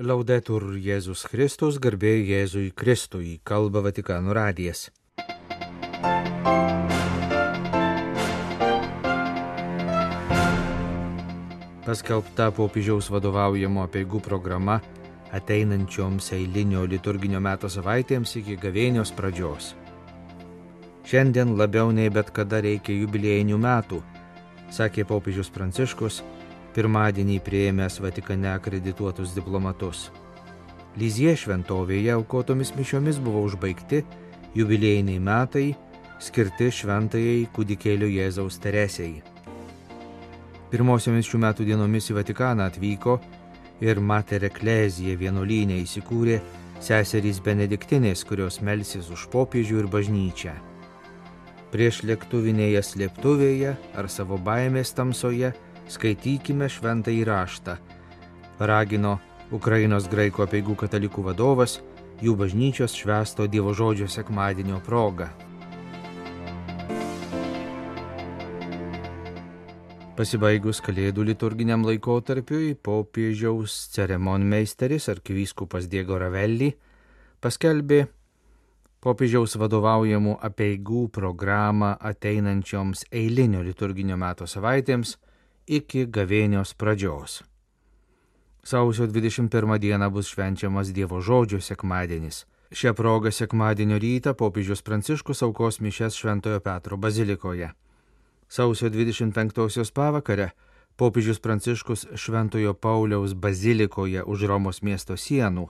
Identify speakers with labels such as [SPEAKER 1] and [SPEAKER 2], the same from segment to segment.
[SPEAKER 1] Laudetur Jėzus Kristus, garbė Jėzui Kristui, kalba Vatikano radijas. Paskelbta popiežiaus vadovaujamo peigų programa ateinančioms eilinio liturginio meto savaitėms iki gavėnios pradžios. Šiandien labiau nei bet kada reikia jubiliejinių metų, sakė popiežius Pranciškus pirmadienį prieėmęs Vatikane akredituotus diplomatus. Lyzie šventovėje aukotomis mišiomis buvo užbaigti jubiliejiniai metai skirti šventajai kūdikėlio Jėzaus Teresėjai. Pirmosiomis šių metų dienomis į Vatikaną atvyko ir Mater Eklezija vienuolynė įsikūrė seserys Benediktinės, kurios melsis už popiežių ir bažnyčią. Prieš lėktuvinėje slėptuvėje ar savo baimės tamsoje skaitykime šventą įraštą, paragino Ukrainos graikų apieigų katalikų vadovas jų bažnyčios švesto Dievo žodžio sekmadienio proga. Pasibaigus kalėdų liturginiam laikotarpiui, popiežiaus ceremonmeisteris arkivyskupas Diego Ravelli paskelbė popiežiaus vadovaujamų apieigų programą ateinančioms eilinio liturginio meto savaitėms iki gavėnios pradžios. Sausio 21 dieną bus švenčiamas Dievo žodžio sekmadienis. Šią progą sekmadienio rytą popiežius Pranciškus aukos mišes Šventojo Petro bazilikoje. Sausio 25 pavakare popiežius Pranciškus Šventojo Pauliaus bazilikoje už Romos miesto sienų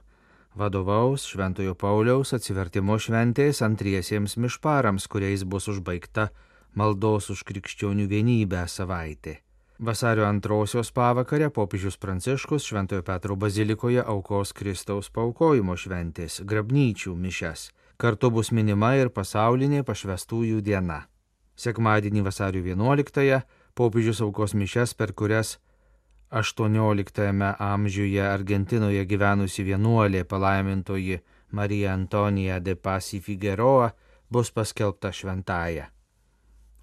[SPEAKER 1] vadovaus Šventojo Pauliaus atsivertimo šventės antriesiems mišparams, kuriais bus užbaigta maldos už krikščionių vienybę savaitė. Vasario antrosios pavakarę popiežius Pranciškus Šventojo Petro bazilikoje aukos Kristaus paukojimo šventės grabnyčių mišes. Kartu bus minima ir pasaulinė pašvestųjų diena. Sekmadienį vasario 11-ąją popiežius aukos mišes, per kurias 18 amžiuje Argentinoje gyvenusi vienuolė palaimintoji Marija Antonija de Pasi Figueroa bus paskelbta šventąją.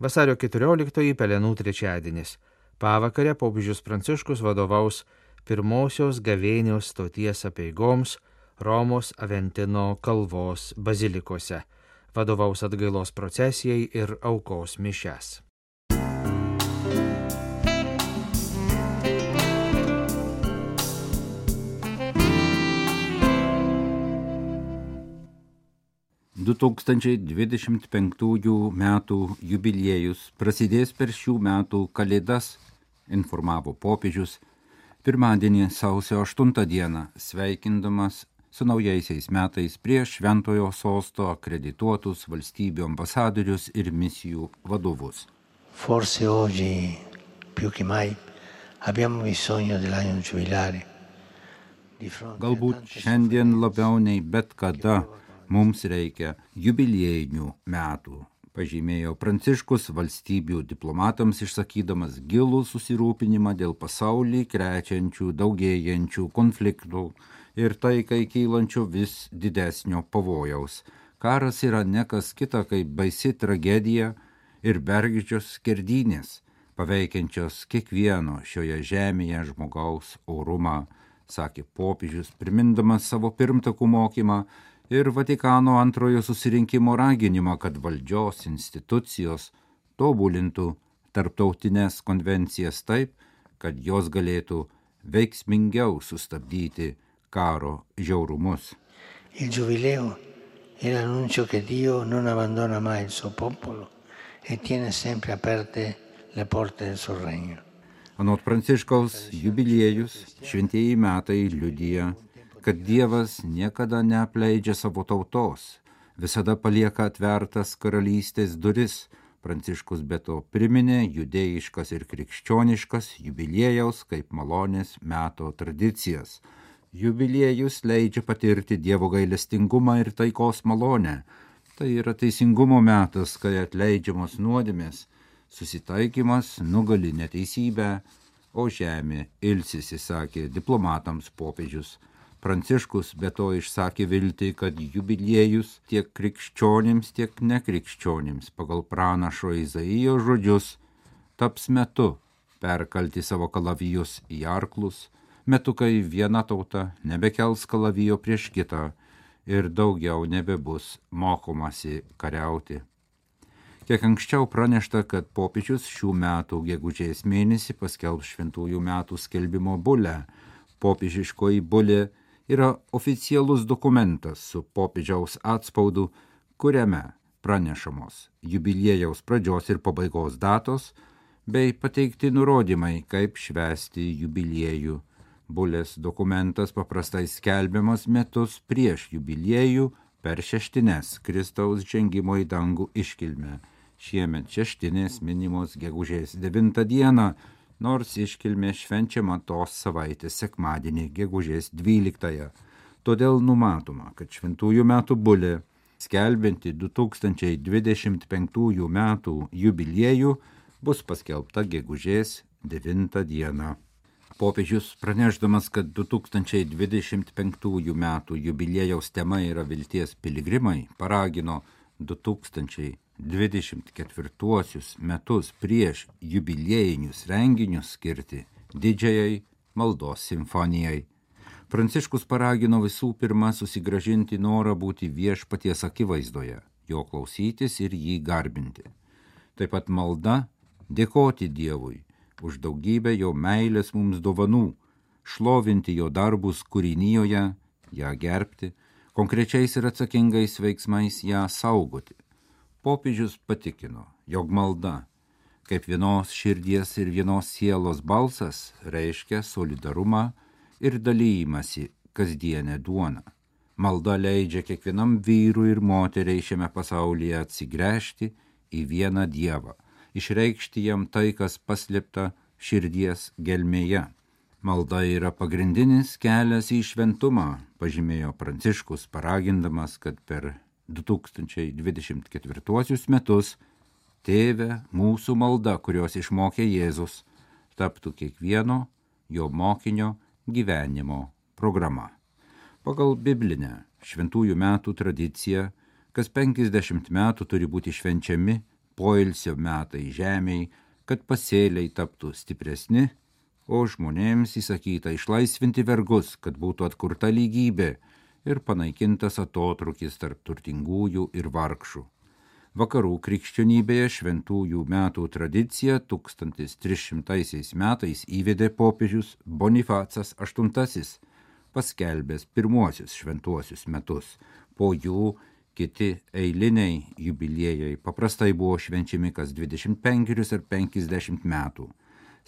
[SPEAKER 1] Vasario 14 pelenų trečiadienis Pavakarę popiežius Pranciškus vadovaus pirmosios gavėnios stoties apieigoms Romos Aventino kalvos bazilikose, vadovaus atgailos procesijai ir aukos mišes.
[SPEAKER 2] 2025 metų jubiliejus prasidės per šių metų kalėdas informavo popiežius pirmadienį sausio 8 dieną sveikindamas su naujaisiais metais prie šventojo sosto akredituotus valstybių ambasadorius ir misijų vadovus.
[SPEAKER 3] Forse oggi più che mai abbiamo bisogno dell'anno giubilare.
[SPEAKER 2] Galbūt šiandien labiau nei bet kada mums reikia jubiliejinių metų pažymėjo Pranciškus valstybių diplomatams išsakydamas gilų susirūpinimą dėl pasaulį krečiančių, daugėjančių konfliktų ir taikai kylančių vis didesnio pavojaus. Karas yra nekas kita kaip baisi tragedija ir bergždžios skerdynės, paveikiančios kiekvieno šioje žemėje žmogaus orumą, sakė popiežius, primindamas savo pirmtakų mokymą ir Vatikano antrojo susirinkimo raginimą, kad valdžios institucijos tobulintų tarptautinės konvencijas taip, kad jos galėtų veiksmingiau sustabdyti karo žiaurumus.
[SPEAKER 3] Il giubileo è l'annuncio che Dio non abbandona mai il suo popolo e tiene sempre aperte le porte del suo regno.
[SPEAKER 2] Anot Pranciškaus jubiliejus šventieji metai liudyja kad Dievas niekada neapleidžia savo tautos, visada palieka atvertas karalystės duris. Pranciškus be to priminė judėjiškas ir krikščioniškas jubiliejaus kaip malonės meto tradicijas. Jubiliejus leidžia patirti Dievo gailestingumą ir taikos malonę. Tai yra teisingumo metas, kai atleidžiamos nuodėmės, susitaikymas nugali neteisybę, o žemė ilsisi, sakė diplomatams popiežius. Pranciškus be to išsakė viltį, kad jubiliejus tiek krikščionims, tiek nekrikščionims pagal pranašo Izaijo žodžius taps metu perkalti savo kalavijus į arklus, metu, kai viena tauta nebekels kalavijo prieš kitą ir daugiau nebebus mokomasi kariauti. Kiek anksčiau pranešta, kad popiežius šių metų gegužės mėnesį paskelbs šventųjų metų skelbimo bulę. Popiežiškoji bulė yra oficialus dokumentas su popiežiaus atspaudu, kuriame pranešamos jubiliejaus pradžios ir pabaigos datos bei pateikti nurodymai, kaip švęsti jubiliejų Bulės dokumentas paprastai skelbiamas metus prieš jubiliejų per šeštines Kristaus žengimo į dangų iškilmę. Šiemet šeštinės minimos gegužės 9 dieną, nors iškilmė švenčiama tos savaitės sekmadienį gegužės 12. Todėl numatoma, kad šventųjų metų bulė, skelbinti 2025 metų jubiliejų, bus paskelbta gegužės 9 dieną. Popiežius pranešdamas, kad 2025 metų jubiliejaus tema yra vilties piligrimai, paragino 2024 metus prieš jubiliejinius renginius skirti didžiajai maldos simfonijai. Pranciškus paragino visų pirma susigražinti norą būti viešpaties akivaizdoje, jo klausytis ir jį garbinti. Taip pat malda dėkoti Dievui už daugybę jo meilės mums dovanų, šlovinti jo darbus kūrinyjoje, ją gerbti, konkrečiais ir atsakingais veiksmais ją saugoti. Popiežius patikino, jog malda, kaip vienos širdies ir vienos sielos balsas, reiškia solidarumą ir dalymasi kasdienę duoną. Malda leidžia kiekvienam vyrui ir moteriai šiame pasaulyje atsigręžti į vieną Dievą išreikšti jam tai, kas paslėpta širdies gelmėje. Malda yra pagrindinis kelias į šventumą, pažymėjo Pranciškus, paragindamas, kad per 2024 metus Tėve mūsų malda, kurios išmokė Jėzus, taptų kiekvieno jo mokinio gyvenimo programa. Pagal biblinę šventųjų metų tradiciją, kas 50 metų turi būti švenčiami poilsio metai žemiai, kad pasėliai taptų stipresni, o žmonėms įsakyta išlaisvinti vergus, kad būtų atkurta lygybė ir panaikintas atotrukis tarp turtingųjų ir vargšų. Vakarų krikščionybėje šventųjų metų tradiciją 1300 metais įvedė popiežius Bonifacas VIII, paskelbęs pirmuosius šventuosius metus, po jų Kiti eiliniai jubiliejai paprastai buvo švenčiami kas 25 ar 50 metų.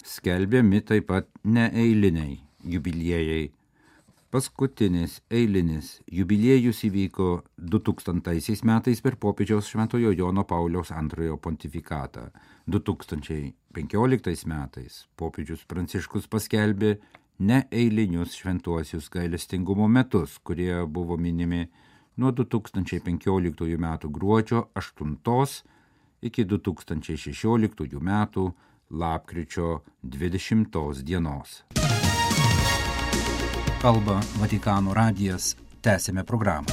[SPEAKER 2] Skelbiami taip pat neeiliniai jubiliejai. Paskutinis eilinis jubiliejus įvyko 2000 metais per popiežiaus Šventojo Jono Pauliaus antrojo pontifikatą. 2015 metais popiežius Pranciškus paskelbė neeilinius šventuosius gailestingumo metus, kurie buvo minimi nuo 2015 m. gruodžio 8 iki 2016 m. lapkričio 20 dienos.
[SPEAKER 4] Kalba Vatikano radijas. Tęsėme programą.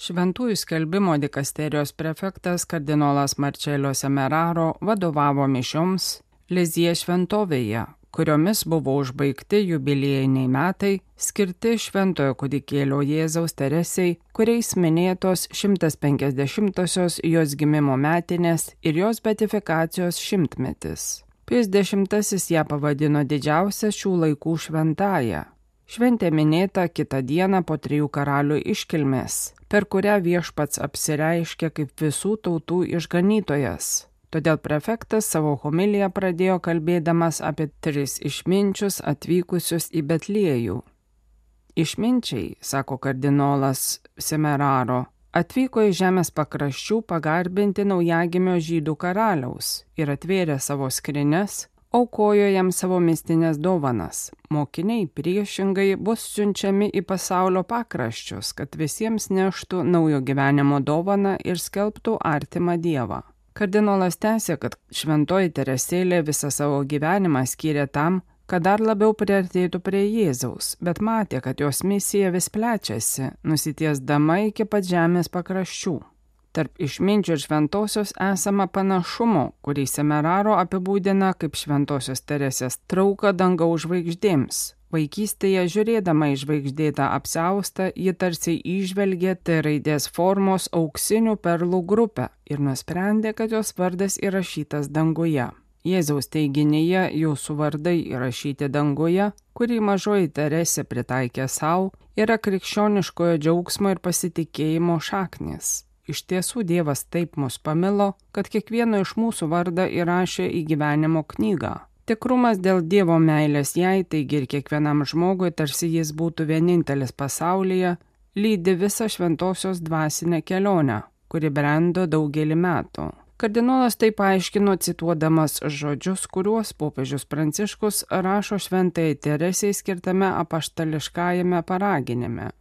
[SPEAKER 5] Šventųjų skelbimo dikasterijos prefektas kardinolas Marčelio Semeraro vadovavo mišioms Lizie šventovėje, kuriomis buvo užbaigti jubiliejiniai metai skirti Šventojo kudikėlio Jėzaus Teresiai, kuriais minėtos 150-osios jos gimimo metinės ir jos betifikacijos šimtmetis. Pis dešimtasis ją pavadino didžiausia šių laikų šventąją. Šventė minėta kitą dieną po trijų karalių iškilmės, per kurią viešpats apsireiškė kaip visų tautų išganytojas Todėl prefektas savo homiliją pradėjo kalbėdamas apie tris išminčius atvykusius į Betliejų. Išminčiai, sako kardinolas Semeraro, atvyko į žemės pakraščių pagarbinti naujagimio žydų karaliaus ir atvėrė savo skrines, aukojo jam savo mistinės dovanas. Mokiniai priešingai bus siunčiami į pasaulio pakraščius, kad visiems neštų naujo gyvenimo dovaną ir skelbtų artimą Dievą. Kardinolas tęsė, kad šventoji Teresėlė visą savo gyvenimą skyrė tam, kad dar labiau priartėtų prie Jėzaus, bet matė, kad jos misija vis plečiasi, nusitiesdama iki pat žemės pakraščių. Tarp išminčio ir šventosios esama panašumo, kurį Semeraro apibūdina kaip šventosios Teresės trauką dangaus žvaigždėms. Vaikystėje žiūrėdama į žvaigždėtą apsaustą, ji tarsi išvelgė T raidės formos auksinių perlų grupę ir nusprendė, kad jos vardas įrašytas danguje. Jėzaus teiginyje jūsų vardai įrašyti danguje, kurį mažoji Teresė pritaikė savo, yra krikščioniškojo džiaugsmo ir pasitikėjimo šaknis. Iš tiesų Dievas taip mus pamilo, kad kiekvieno iš mūsų vardą įrašė į gyvenimo knygą. Tikrumas dėl Dievo meilės jai, taigi ir kiekvienam žmogui, tarsi jis būtų vienintelis pasaulyje, lydi visą šventosios dvasinę kelionę, kuri brendo daugelį metų. Kardinolas tai paaiškino cituodamas žodžius, kuriuos popiežius Pranciškus rašo šventai Teresiai skirtame apaštališkajame paraginime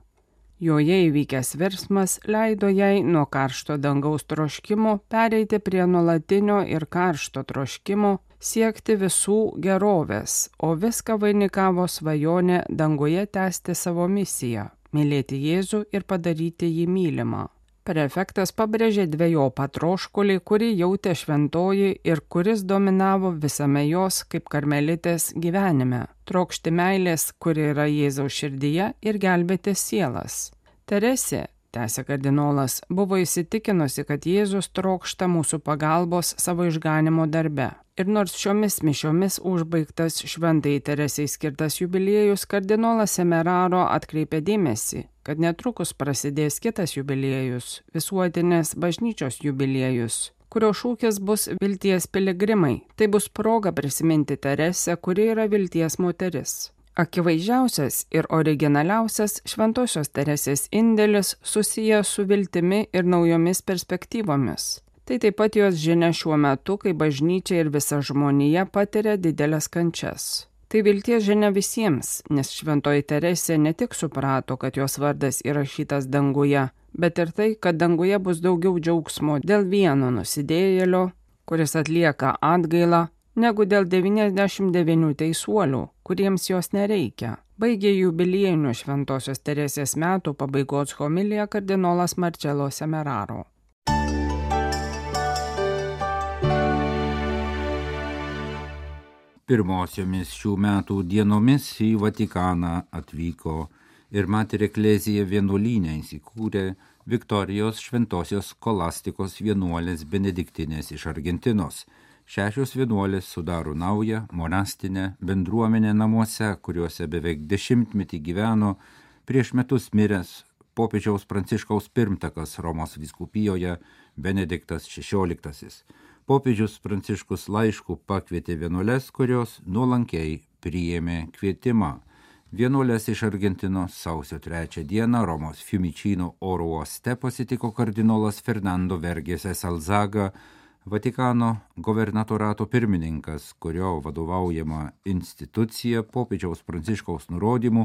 [SPEAKER 5] Joje įvykęs virsmas leido jai nuo karšto dangaus troškimo pereiti prie nuolatinio ir karšto troškimo siekti visų gerovės, o viską vainikavo svajonė danguje tęsti savo misiją - mylėti Jėzų ir padaryti jį mylimą. Prefektas pabrėžė dviejopą troškulį, kurį jautė šventoji ir kuris dominavo visame jos kaip karmelitės gyvenime - trokšti meilės, kuri yra Jėzaus širdyje ir gelbėti sielas. Teresė, tęsė kardinolas, buvo įsitikinusi, kad Jėzus trokšta mūsų pagalbos savo išganimo darbe. Ir nors šiomis mišiomis užbaigtas šventai Teresiai skirtas jubiliejus, kardinolas Semeraro atkreipė dėmesį, kad netrukus prasidės kitas jubiliejus - visuotinės bažnyčios jubiliejus kurio šūkis bus vilties piligrimai. Tai bus proga prisiminti Teresę, kuri yra vilties moteris. Akivaizdžiausias ir originaliausias Šventojios Teresės indėlis susijęs su viltimi ir naujomis perspektyvomis. Tai taip pat jos žinia šiuo metu, kai bažnyčia ir visa žmonija patiria didelės kančias. Tai vilties žinia visiems, nes šventoji Teresė ne tik suprato, kad jos vardas įrašytas danguje, bet ir tai, kad danguje bus daugiau džiaugsmo dėl vieno nusidėjėlio, kuris atlieka atgailą, negu dėl 99 teisuolių, kuriems jos nereikia. Baigė jubiliejinių šventosios Teresės metų pabaigos homiliją kardinolas Marcelo Semeraro.
[SPEAKER 2] Pirmosiomis šių metų dienomis į Vatikaną atvyko ir Mater Eklezija vienuolynė įsikūrė Viktorijos šventosios kolastikos vienuolės benediktinės iš Argentinos. Šešios vienuolės sudaro naują monastinę bendruomenę namuose, kuriuose beveik dešimtmetį gyveno prieš metus miręs popiežiaus Pranciškaus pirmtakas Romos viskupijoje Benediktas XVI popiežius Pranciškus laišku pakvietė vienuolės, kurios nuolankiai priėmė kvietimą. Vienuolės iš Argentinos sausio trečią dieną Romos Fiumicino oro uoste pasitiko kardinolas Fernando Vergėse Salzaga, Vatikano gubernatorato pirmininkas, kurio vadovaujama institucija popiežiaus Pranciškaus nurodymų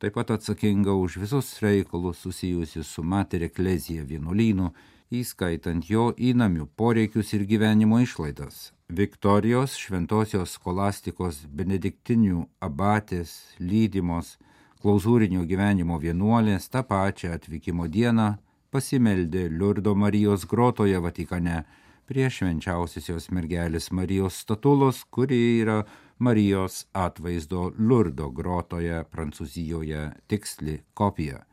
[SPEAKER 2] taip pat atsakinga už visus reikalus susijusius su Mater Eklezija vienuolynu įskaitant jo įnamių poreikius ir gyvenimo išlaidas. Viktorijos šventosios skolastikos benediktinių abatės lydimos klauzūrinio gyvenimo vienuolės tą pačią atvykimo dieną pasimeldė Liurdo Marijos grotoje Vatikane prie švenčiausiosios mergelės Marijos statulos, kuri yra Marijos atvaizdo Liurdo grotoje Prancūzijoje tiksli kopija.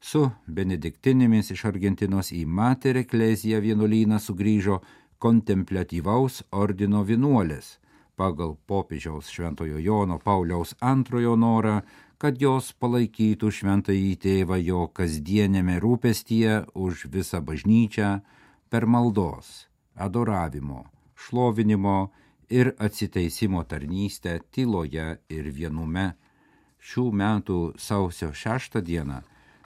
[SPEAKER 2] Su benediktinėmis iš Argentinos į Mater Ekleziją vienuolyną sugrįžo kontemplatyvaus ordino vienuolės pagal popiežiaus šventojo Jono Pauliaus antrojo norą, kad jos palaikytų šventąjį tėvą jo kasdienėme rūpestyje už visą bažnyčią per maldos, adoravimo, šlovinimo ir atsiteisimo tarnystę tyloje ir vienume. Šių metų sausio šeštą dieną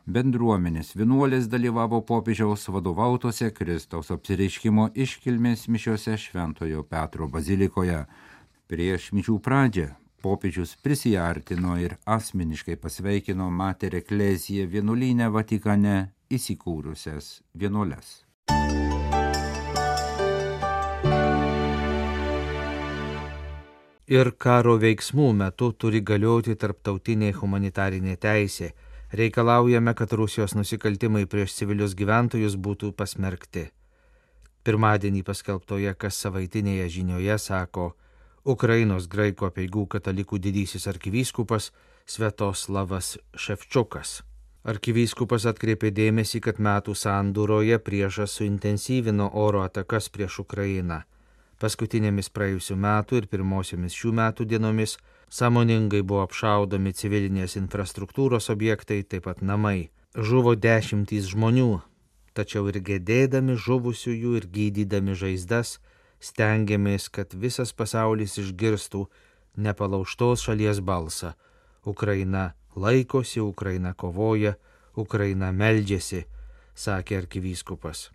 [SPEAKER 2] bendruomenės vienuolės dalyvavo popiežiaus vadovautose Kristaus apsireiškimo iškilmės mišiose Šventojo Petro bazilikoje. Prieš mišių pradžią popiežius prisijartino ir asmeniškai pasveikino Mater Ekleziją vienuolynę Vatikane įsikūrusias vienuolės.
[SPEAKER 1] Ir karo veiksmų metu turi galioti tarptautinė humanitarinė teisė Reikalaujame, kad Rusijos nusikaltimai prieš civilius gyventojus būtų pasmerkti. Pirmadienį paskelbtoje kas savaitinėje žinioje sako Ukrainos graikų apieigų katalikų didysis arkivyskupas Svetoslavas Ševčiukas. Arkivyskupas atkreipė dėmesį, kad metų sandūroje priešas suintensyvino oro atakas prieš Ukrainą. Paskutinėmis praėjusių metų ir pirmosiomis šių metų dienomis Samoningai buvo apšaudomi civilinės infrastruktūros objektai, taip pat namai. Žuvo dešimtys žmonių, tačiau ir gedėdami žuvusiųjų ir gydydami žaizdas, stengiamės, kad visas pasaulis išgirstų nepalauštos šalies balsą. Ukraina laikosi, Ukraina kovoja, Ukraina meldžiasi, sakė arkivyskupas.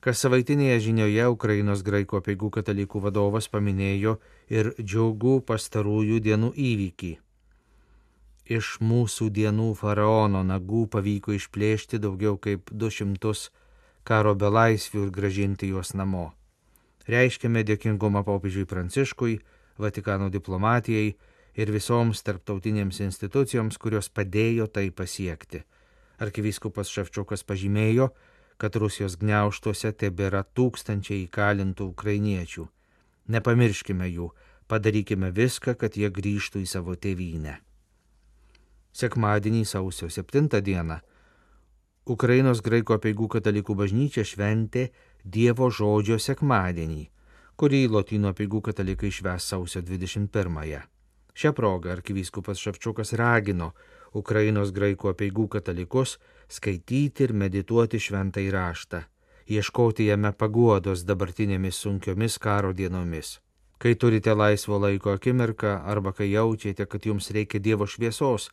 [SPEAKER 1] Kas savaitinėje žinioje Ukrainos graikų apieigų katalikų vadovas paminėjo ir džiugų pastarųjų dienų įvykį. Iš mūsų dienų faraono nagų pavyko išplėšti daugiau kaip 200 karo belaisvių ir gražinti juos namo. Reiškėme dėkingumą popiežiui Pranciškui, Vatikano diplomatijai ir visoms tarptautinėms institucijoms, kurios padėjo tai pasiekti. Arkivyskupas Ševčiukas pažymėjo, kad Rusijos gniauštuose tebėra tūkstančiai įkalintų ukrainiečių. Nepamirškime jų, padarykime viską, kad jie grįžtų į savo tėvynę. Sekmadienį sausio 7 dieną Ukrainos graiko apieigų katalikų bažnyčia šventė Dievo žodžio sekmadienį, kurį Lotynų apieigų katalikai šves sausio 21-ąją. Šią progą arkivyskupas Ševčiukas ragino Ukrainos graikų apieigų katalikus skaityti ir medituoti šventą įraštą, ieškoti jame paguodos dabartinėmis sunkiomis karo dienomis. Kai turite laisvo laiko akimirką arba kai jaučiate, kad jums reikia Dievo šviesos,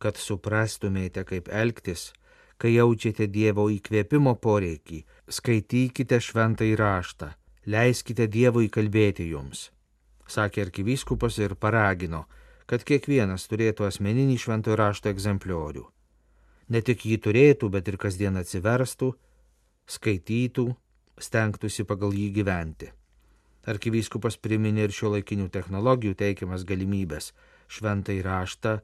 [SPEAKER 1] kad suprastumėte, kaip elgtis, kai jaučiate Dievo įkvėpimo poreikį, skaitykite šventą įraštą, leiskite Dievui kalbėti jums, sakė arkivyskupas ir paragino, kad kiekvienas turėtų asmeninį šventojo rašto egzempliorių. Ne tik jį turėtų, bet ir kasdien atsiverstų, skaitytų, stengtųsi pagal jį gyventi. Arkivyskupas priminė ir šio laikinių technologijų teikiamas galimybės šventai raštą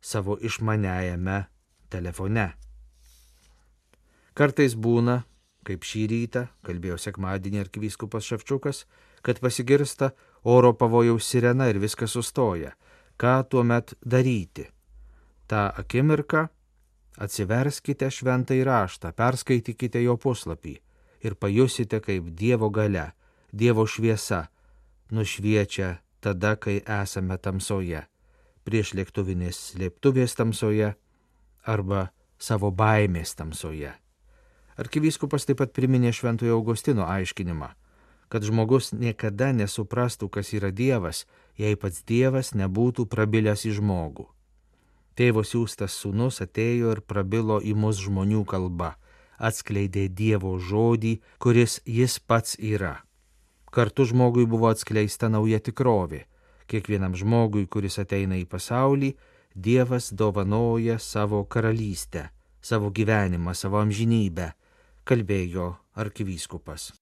[SPEAKER 1] savo išmaniajame telefone. Kartais būna, kaip šį rytą, kalbėjo sekmadienį arkivyskupas Ševčiukas, kad pasigirsta oro pavojaus sirena ir viskas sustoja ką tuomet daryti. Ta akimirka atsiverskite šventą įraštą, perskaitykite jo puslapį ir pajusite, kaip Dievo gale, Dievo šviesa nušviečia tada, kai esame tamsoje, prieš lėktuvinės slėptuvės tamsoje arba savo baimės tamsoje. Arkivyskupas taip pat priminė Šventojo Augustino aiškinimą kad žmogus niekada nesuprastų, kas yra Dievas, jei pats Dievas nebūtų prabilęs į žmogų. Tėvo siūstas sūnus atėjo ir prabilo į mus žmonių kalba, atskleidė Dievo žodį, kuris jis pats yra. Kartu žmogui buvo atskleista nauja tikrovė. Kiekvienam žmogui, kuris ateina į pasaulį, Dievas dovanoja savo karalystę, savo gyvenimą, savo amžinybę, kalbėjo arkivyskupas.